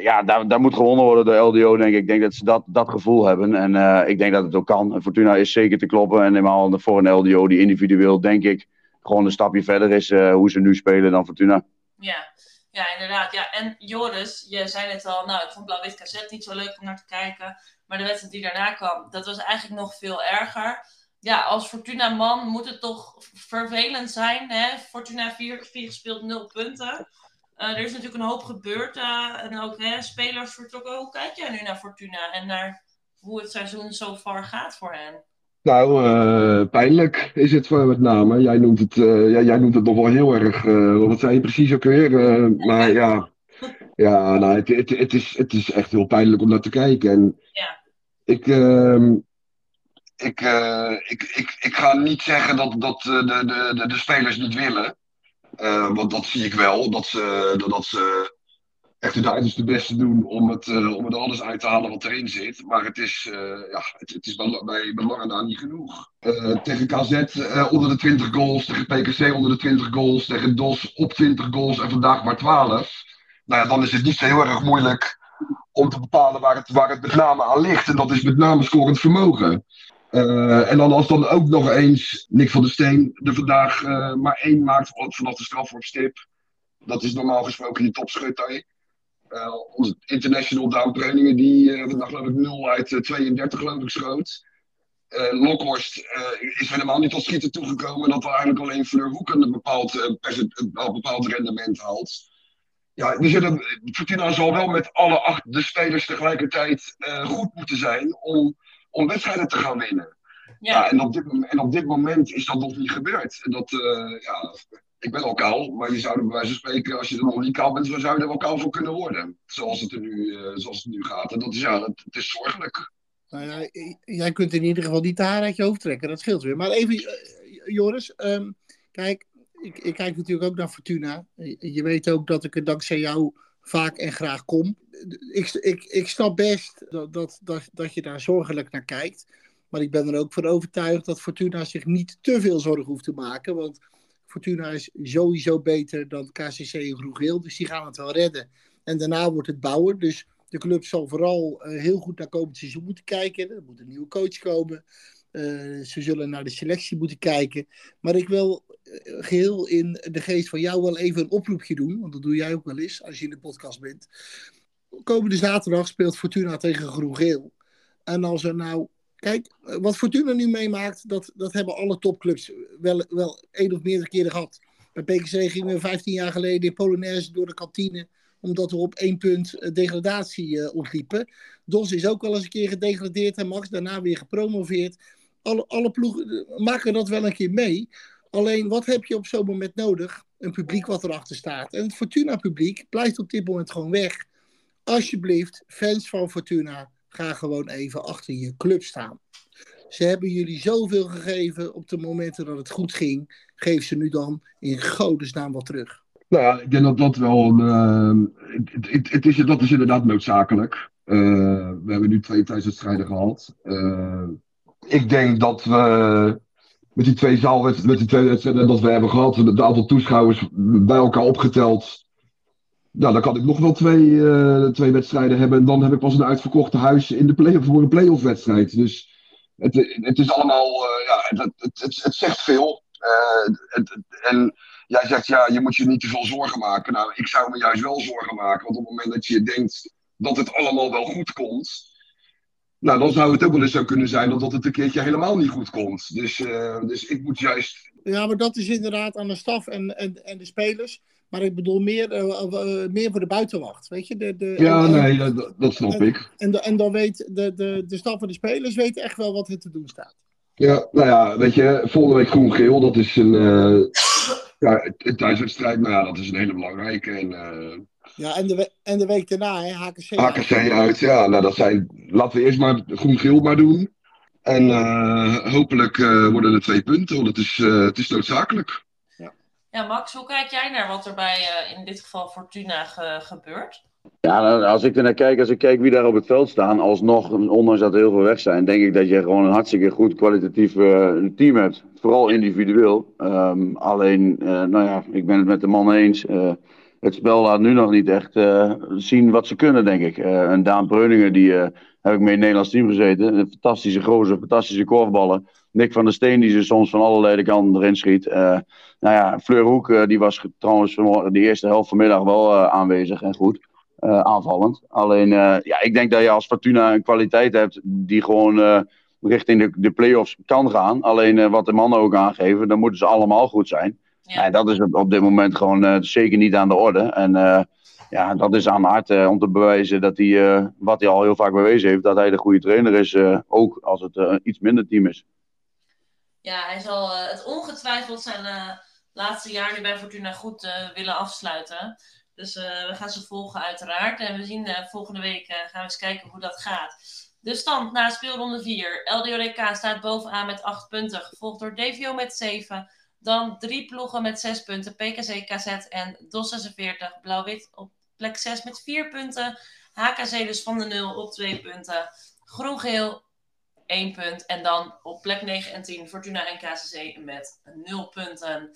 ja, daar, daar moet gewonnen worden door LDO, denk ik. Ik denk dat ze dat, dat gevoel hebben. En uh, ik denk dat het ook kan. Fortuna is zeker te kloppen. En helemaal voor een LDO die individueel, denk ik, gewoon een stapje verder is uh, hoe ze nu spelen dan Fortuna. Ja. ja, inderdaad. Ja. En Joris, je zei net al, nou, ik vond Blauw-Wit Cassette niet zo leuk om naar te kijken. Maar de wedstrijd die daarna kwam, dat was eigenlijk nog veel erger. Ja, als Fortuna-man moet het toch vervelend zijn. Hè? Fortuna 4 gespeeld, 0 punten. Uh, er is natuurlijk een hoop gebeurd uh, en ook hè, spelers vertrokken. Hoe kijk jij nu naar Fortuna en naar hoe het seizoen zo ver gaat voor hen? Nou, uh, pijnlijk is het voor met name. Jij noemt het, jij, jij, noemt het nog wel heel erg. wat zei je precies ook weer? maar ja, ja nou, het, het, het, is, het is echt heel pijnlijk om naar te kijken. En ja. ik, ik, ik, ik, ik ga niet zeggen dat, dat de, de, de, de spelers niet willen. Uh, want dat zie ik wel, dat ze, dat ze echt hun uiterste beste doen om het, om het alles uit te halen wat erin zit. Maar het is, ja, het, het is bij, bij belangen daar niet genoeg. tegen KZ onder de 20 goals, tegen PKC onder de 20 goals, tegen DOS op 20 goals en vandaag maar 12. Nou ja, dan is het niet zo heel erg moeilijk om te bepalen waar het, waar het met name aan ligt. En dat is met name scorend vermogen. Uh, en dan als dan ook nog eens Nick van der Steen er vandaag uh, maar één maakt vanaf de strafworpstip. Dat is normaal gesproken die topschutter. Uh, onze international downtrainingen, die uh, vandaag geloof ik 0 uit 32 geloof ik schoot. Lokhorst is helemaal niet tot schieten toegekomen. Dat we eigenlijk alleen Fleur Hoeken een bepaald, bepaald rendement haalt. Ja, we zullen, Fortuna zal wel met alle acht de spelers tegelijkertijd goed moeten zijn om om wedstrijden te gaan winnen. Ja. ja en, op dit, en op dit moment is dat nog niet gebeurd. En dat, uh, ja, ik ben al kaal, maar je zou er bij wijze van spreken, als je er nog niet kaal bent, dan zou je er wel kaal voor kunnen worden. Zoals het er nu, uh, zoals het nu gaat. En dat is, ja, het, het is zorgelijk. Nou ja, jij kunt in ieder geval niet de haar uit je hoofd trekken, dat scheelt weer. Maar even, uh, Joris, um, kijk, ik, ik, kijk natuurlijk ook naar Fortuna. Je weet ook dat ik er dankzij jou vaak en graag kom. Ik, ik, ik snap best dat, dat, dat, dat je daar zorgelijk naar kijkt. Maar ik ben er ook van overtuigd dat Fortuna zich niet te veel zorgen hoeft te maken. Want Fortuna is sowieso beter dan KCC en Groegeel. Dus die gaan het wel redden. En daarna wordt het bouwen. Dus de club zal vooral uh, heel goed naar komend seizoen moeten kijken. Er moet een nieuwe coach komen. Uh, ze zullen naar de selectie moeten kijken. Maar ik wil geheel in de geest van jou wel even een oproepje doen. Want dat doe jij ook wel eens als je in de podcast bent. Komende zaterdag speelt Fortuna tegen Groen-Geel. En als er nou. Kijk, wat Fortuna nu meemaakt, dat, dat hebben alle topclubs wel, wel één of meerdere keren gehad. Bij PKC gingen we 15 jaar geleden in Polonaise door de kantine omdat we op één punt eh, degradatie uh, ontliepen. Dos is ook wel eens een keer gedegradeerd en Max daarna weer gepromoveerd alle, alle ploegen maken dat wel een keer mee. Alleen, wat heb je op zo'n moment nodig? Een publiek wat erachter staat. En het Fortuna-publiek blijft op dit moment gewoon weg. Alsjeblieft, fans van Fortuna, ga gewoon even achter je club staan. Ze hebben jullie zoveel gegeven op de momenten dat het goed ging. Geef ze nu dan in godesnaam wat terug. Nou ja, ik denk dat dat wel een. Uh, het, is, dat is inderdaad noodzakelijk. Uh, we hebben nu twee thuiswedstrijden gehad. Uh, ik denk dat we met die twee zaalwedstrijden, met die twee wedstrijden dat we hebben gehad, het aantal toeschouwers bij elkaar opgeteld. Nou, dan kan ik nog wel twee, uh, twee wedstrijden hebben. En dan heb ik pas een uitverkochte huis in de voor een play-off wedstrijd. Dus het, het is allemaal, uh, ja, het, het, het, zegt veel. Uh, en jij zegt, ja, je moet je niet te veel zorgen maken. Nou, ik zou me juist wel zorgen maken. Want op het moment dat je denkt dat het allemaal wel goed komt, nou, dan zou het ook wel eens zo kunnen zijn dat, dat het een keertje helemaal niet goed komt. Dus, uh, dus ik moet juist. Ja, maar dat is inderdaad aan de staf en, en, en de spelers. Maar ik bedoel meer, uh, uh, meer voor de buitenwacht. Weet je? De, de, ja, en, nee, dat, dat snap ik. En, en dan weet de, de, de staf en de spelers weten echt wel wat er te doen staat. Ja, nou ja, weet je, volgende week groen-geel, dat is een, ja, een thuiswedstrijd. Nou ja, dat is een hele belangrijke. En, ja, en de, en de week daarna, hè, HKC. HKC uit, ja. Nou, dat zijn, laten we eerst maar groen-geel maar doen. En uh, hopelijk uh, worden er twee punten, want het is, uh, het is noodzakelijk. Ja. ja, Max, hoe kijk jij naar wat er bij in dit geval Fortuna ge gebeurt? Ja, nou, als ik er naar kijk, als ik kijk wie daar op het veld staan, alsnog, ondanks dat er heel veel weg zijn, denk ik dat je gewoon een hartstikke goed kwalitatief team hebt. Vooral individueel. Um, alleen, nou ja, ik ben het met de man eens het spel laat nu nog niet echt uh, zien wat ze kunnen, denk ik. Uh, en Daan Breuninger, die uh, heb ik mee in het Nederlands team gezeten. Een fantastische gozer, fantastische korfballen. Nick van der Steen, die ze soms van allerlei kanten erin schiet. nou ja, Fleur Hoek, die was trouwens de eerste helft vanmiddag wel aanwezig en goed. aanvallend. Alleen, ja, ik denk dat je als Fortuna een kwaliteit hebt die gewoon richting de, de play-offs kan gaan. Alleen wat de mannen ook aangeven, dan moeten ze allemaal goed zijn. Ja. En dat is op, op dit moment gewoon uh, zeker niet aan de orde. En uh, ja, dat is aan Hart uh, om te bewijzen dat hij, wat hij al heel vaak bewezen heeft, dat hij de goede trainer is, ook als het iets minder team is. Ja, hij zal het ongetwijfeld zijn laatste jaar nu bij Fortuna goed willen afsluiten. Dus we gaan ze volgen uiteraard. En we zien volgende week, gaan we eens kijken hoe dat gaat. De stand na speelronde 4. LDODK staat bovenaan met 8 punten, gevolgd door DVO met 7. Dan drie ploegen met zes punten. PKC, KZ en DOS 46. Blauw-wit op plek 6 met vier punten. HKC dus van de 0 op twee punten. Groen-geel 1 punt. En dan op plek 9 en 10 Fortuna en KCC met 0 punten.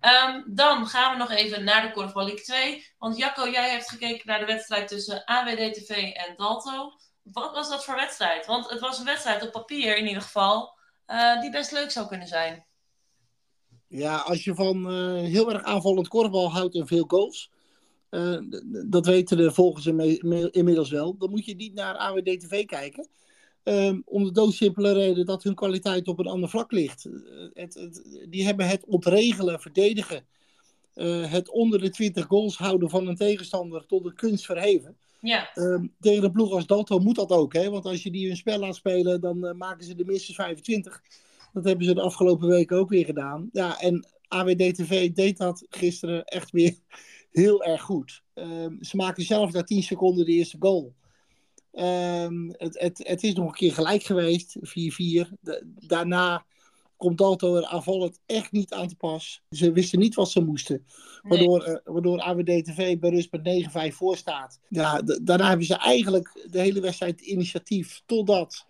Um, dan gaan we nog even naar de Korfbal League 2. Want Jacco, jij hebt gekeken naar de wedstrijd tussen AWD-TV en Dalto. Wat was dat voor wedstrijd? Want het was een wedstrijd op papier in ieder geval, uh, die best leuk zou kunnen zijn. Ja, als je van uh, heel erg aanvallend korfbal houdt en veel goals, uh, dat weten de volgers inmiddels wel, dan moet je niet naar AWD-TV kijken. Um, om de doodsimpele reden dat hun kwaliteit op een ander vlak ligt. Het, het, die hebben het ontregelen, verdedigen, het onder de 20 goals houden van een tegenstander tot een kunst verheven. Ja. Um, tegen een ploeg als Dalto moet dat ook. Hè? Want als je die hun spel laat spelen, dan uh, maken ze de minstens 25. Dat hebben ze de afgelopen weken ook weer gedaan. Ja, en AWD-TV deed dat gisteren echt weer [LAUGHS] heel erg goed. Um, ze maken zelf na 10 seconden de eerste goal. Um, het, het, het, is nog een keer gelijk geweest, 4-4. Daarna komt Dalto er aanvallend echt niet aan te pas. Ze wisten niet wat ze moesten. Waardoor, nee. uh, waardoor AWD-TV bij rust met 9-5 voor staat. Ja, daarna hebben ze eigenlijk de hele wedstrijd initiatief. Totdat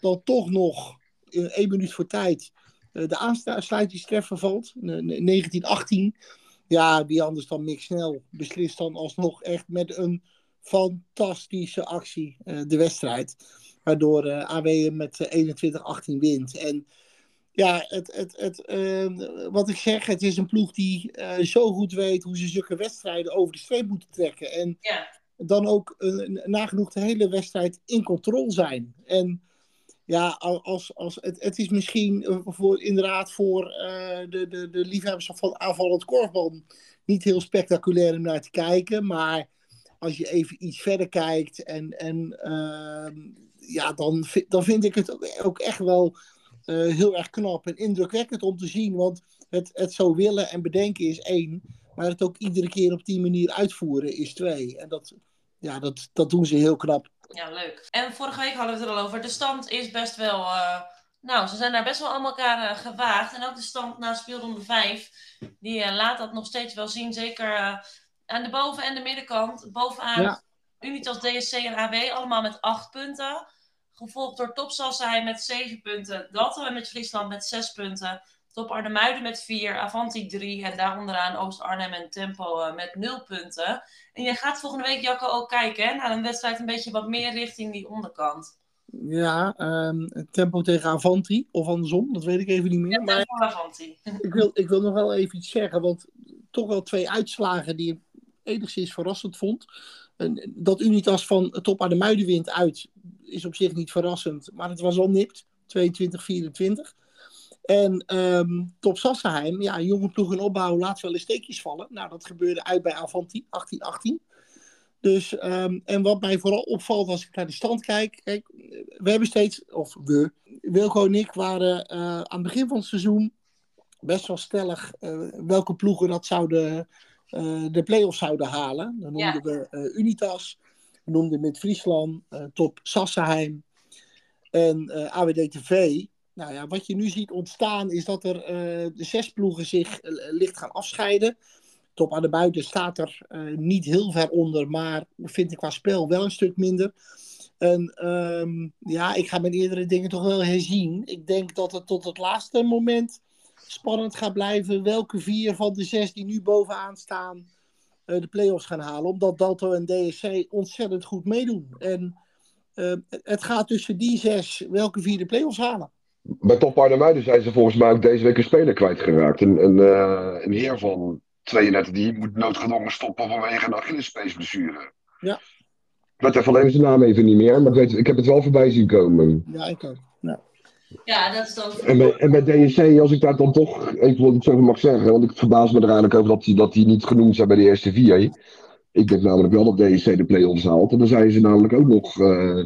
dan toch nog in één minuut voor tijd uh, de aansluitingstreffer valt. 1918. Ja, wie anders dan Mick Snel beslist dan alsnog echt met een fantastische actie uh, de wedstrijd. Waardoor AW met 21-18 wint. En ja, het, het, het, uh, wat ik zeg, het is een ploeg die uh, zo goed weet hoe ze zulke wedstrijden over de streep moeten trekken. En ja. dan ook uh, nagenoeg de hele wedstrijd in controle zijn. En ja, als, als, het, het is misschien voor, inderdaad voor de, de, de liefhebbers van aanvallend korfbal niet heel spectaculair om naar te kijken. Maar als je even iets verder kijkt en, en ehm, ja, dan, dan vind ik het ook echt wel uh, heel erg knap en indrukwekkend om te zien. Want het, het zo willen en bedenken is één. Maar het ook iedere keer op die manier uitvoeren is twee. En dat, ja, dat, dat doen ze heel knap. Ja, leuk. En vorige week hadden we het er al over. De stand is best wel... Uh, nou, ze zijn daar best wel aan elkaar uh, gewaagd. En ook de stand na speelronde 5. Die laat dat nog steeds wel zien. Zeker aan de boven- en de middenkant. Bovenaan ja. Unitas, DSC en AW. Allemaal met 8 punten. Gevolgd door Top Sassenheim met 7 punten. Dalton met Friesland met 6 punten. Top Arnhemuiden met 4. Avanti 3. En daaronderaan Oost-Arnhem en Tempo uh, met 0 punten. En je gaat volgende week, Jacco, ook kijken hè, naar een wedstrijd een beetje wat meer richting die onderkant. Ja, um, Tempo tegen Avanti. Of andersom, dat weet ik even niet meer. Ja, maar Avanti. [LAUGHS] Ik wil, ik wil nog wel even iets zeggen. Want toch wel twee uitslagen die ik enigszins verrassend vond. Dat Unitas van top aan de Muiden wint uit is op zich niet verrassend, maar het was al nipt. 22-24. En um, Top Sassenheim, ja, jonge ploeg in opbouw laat wel eens steekjes vallen. Nou, dat gebeurde uit bij Avanti, 18-18. Dus, um, en wat mij vooral opvalt als ik naar de stand kijk, kijk, we hebben steeds, of we, Wilco en ik waren uh, aan het begin van het seizoen best wel stellig uh, welke ploegen dat zouden, uh, de play-offs zouden halen. Dan noemden ja. we Unitas, we noemden met Friesland, Top Sassenheim en AWD-TV. Nou ja, wat je nu ziet ontstaan is dat er de zes ploegen zich licht gaan afscheiden. Top aan de buiten staat er niet heel ver onder, maar vind ik qua spel wel een stuk minder. En um, ja, ik ga mijn eerdere dingen toch wel herzien. Ik denk dat het tot het laatste moment spannend gaat blijven welke vier van de zes die nu bovenaan staan de play-offs gaan halen. Omdat Dalto en DSC ontzettend goed meedoen. En uh, het gaat tussen die zes welke vier de play-offs halen. Bij Top Arnhemuiden zijn ze volgens mij ook deze week een speler kwijtgeraakt. Een, een, uh, een heer van 32 die moet noodgedwongen stoppen vanwege een Achillespeesblessure. Ja. Ik weet even alleen zijn naam even niet meer, maar ik, weet, ik heb het wel voorbij zien komen. Ja, ik ook. Ja. Ja, dat is dan... En bij, en bij DSC, als ik daar dan toch even wat ik zo mag zeggen, want ik verbaas me er eigenlijk over dat die, dat die niet genoemd zijn bij de eerste vier. Ik denk namelijk wel dat DSC de play-offs haalt. En dan zijn ze namelijk ook nog, uh,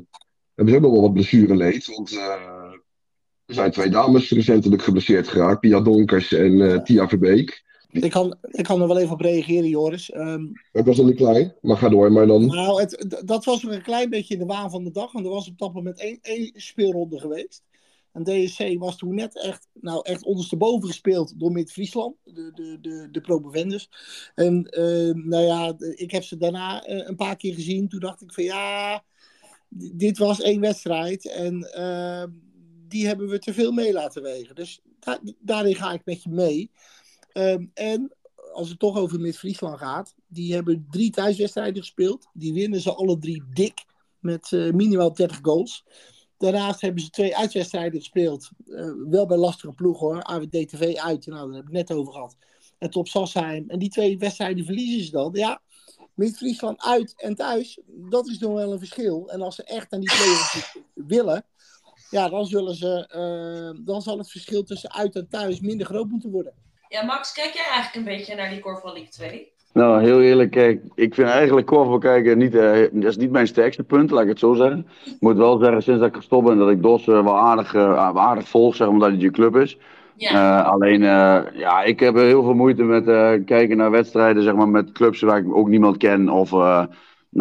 hebben ze ook nog wel wat blessureleed. Want uh, er zijn twee dames recentelijk geblesseerd geraakt, Pia Donkers en uh, Tia Verbeek. Ik kan, ik kan er wel even op reageren, Joris. Um, het was nog niet klein, maar ga door. Maar dan... Nou, het, dat was nog een klein beetje in de waan van de dag. Want er was op dat moment één, één speelronde geweest. En DSC was toen net echt, nou echt ondersteboven gespeeld door Mid-Friesland, de, de, de, de. En uh, nou ja, ik heb ze daarna uh, een paar keer gezien. Toen dacht ik van ja, dit was één wedstrijd. En uh, die hebben we te veel mee laten wegen. Dus daarin ga ik met je mee. Ehm, en als het toch over Mid-Friesland gaat, die hebben drie thuiswedstrijden gespeeld. Die winnen ze alle drie dik met uh, minimaal 30 goals. Daarnaast hebben ze twee uitwedstrijden gespeeld. Uh, wel bij lastige ploegen hoor. AWD-TV uit, nou, daar heb ik net over gehad. En Top Sassheim. En die twee wedstrijden verliezen ze dan. Ja, Mid-Friesland uit en thuis, dat is nog wel een verschil. En als ze echt aan die twee [LAUGHS] willen, ja, dan, zullen ze, uh, dan zal het verschil tussen uit en thuis minder groot moeten worden. Ja, Max, kijk jij eigenlijk een beetje naar die Korfbal League 2? Nou, heel eerlijk, kijk, ik vind eigenlijk korfbal kijken niet, uh, dat is niet mijn sterkste punt, laat ik het zo zeggen. Ik moet wel zeggen, sinds dat ik gestopt ben, dat ik DOS uh, wel aardig, uh, aardig volg, zeg, omdat het je club is. Ja. alleen, ja, ik heb heel veel moeite met kijken naar wedstrijden, zeg maar, met clubs waar ik ook niemand ken. Of, nou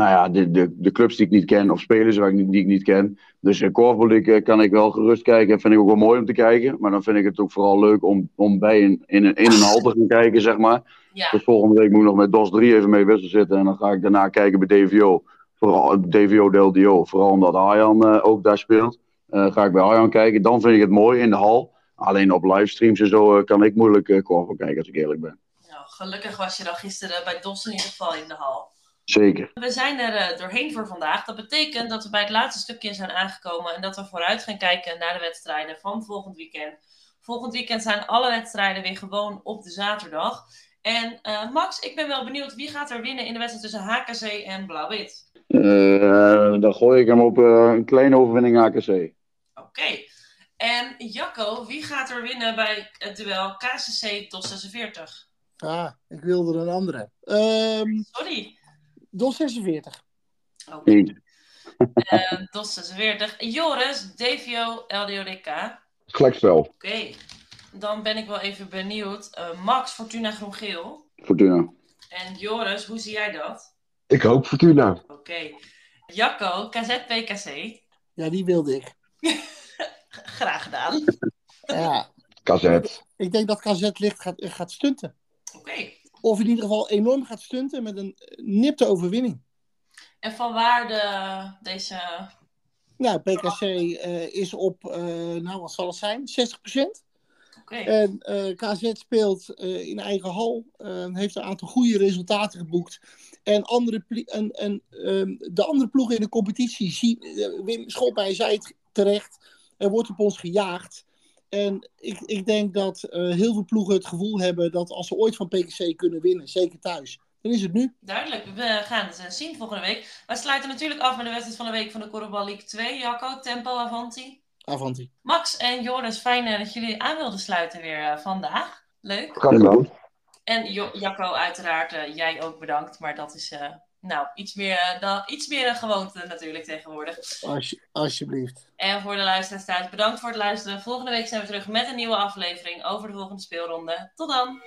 ja, de, de, de clubs die ik niet ken, of spelers waar ik die ik niet ken. Dus uh, korfbal kan ik wel gerust kijken. Vind ik ook wel mooi om te kijken. Maar dan vind ik het ook vooral leuk om, om bij in, in, in een hal te gaan kijken, zeg maar. [LAUGHS] Ja. Dus volgende week moet ik nog met DOS 3 even mee wissel zitten. En dan ga ik daarna kijken bij DVO. Vooral DVO DLDO. Vooral omdat Arjan uh, ook daar speelt. Uh, ga ik bij Arjan kijken. Dan vind ik het mooi in de hal. Alleen op livestreams en zo kan ik moeilijk korfbal kijken, als ik eerlijk ben. Nou, gelukkig was je dan gisteren bij DOS in ieder geval in de hal. Zeker. We zijn er doorheen voor vandaag. Dat betekent dat we bij het laatste stukje zijn aangekomen en dat we vooruit gaan kijken naar de wedstrijden van volgend weekend. Volgend weekend zijn alle wedstrijden weer gewoon op de zaterdag. En uh, Max, ik ben wel benieuwd wie gaat er winnen in de wedstrijd tussen HKC en Blauw-Wit? Uh, dan gooi ik hem op uh, een kleine overwinning HKC. Oké. Okay. En Jacco, wie gaat er winnen bij het duel KCC tot 46? Ah, ik wilde een andere. Um, Sorry. DOS 46. Oké. Okay. uh, DOS 46. Joris, DVO, LDODK. Gelijkspel. Oké. Okay. Dan ben ik wel even benieuwd. Uh, Max, Fortuna Groen-Geel. Fortuna. En Joris, hoe zie jij dat? Ik hoop Fortuna. Oké. Okay. Jacco, KZPKC. Ja, die wilde ik. [LAUGHS] Graag gedaan. ja. KZ. Ik denk dat KZ licht gaat, gaat stunten. Oké. Of in ieder geval enorm gaat stunten met een nipte overwinning. En van waar de, deze... Nou, PKC uh, is op, uh, nou wat zal het zijn, 60%? Okay. En uh, eh, KZ speelt in eigen hal, heeft een aantal goede resultaten geboekt. En, andere en, en um, de andere ploegen in de competitie, zien, Wim zei het terecht, er wordt op ons gejaagd. En ik, ik denk dat heel veel ploegen het gevoel hebben dat als ze ooit van PKC kunnen winnen, zeker thuis, dan is het nu. Duidelijk, we gaan het zien volgende week. We sluiten natuurlijk af met de wedstrijd van de week van de Korfbal League 2. Jacco, Tempo, Avanti. Avanti. Max en Joris, fijn uh, dat jullie aan wilden sluiten weer uh, vandaag. Leuk. Graag gedaan. En jo Jacco, uiteraard, uh, jij ook bedankt. Maar dat is nou, iets meer, dan, iets meer een gewoonte natuurlijk tegenwoordig. Als, alsjeblieft. En voor de luisteraars thuis, bedankt voor het luisteren. Volgende week zijn we terug met een nieuwe aflevering over de volgende speelronde. Tot dan!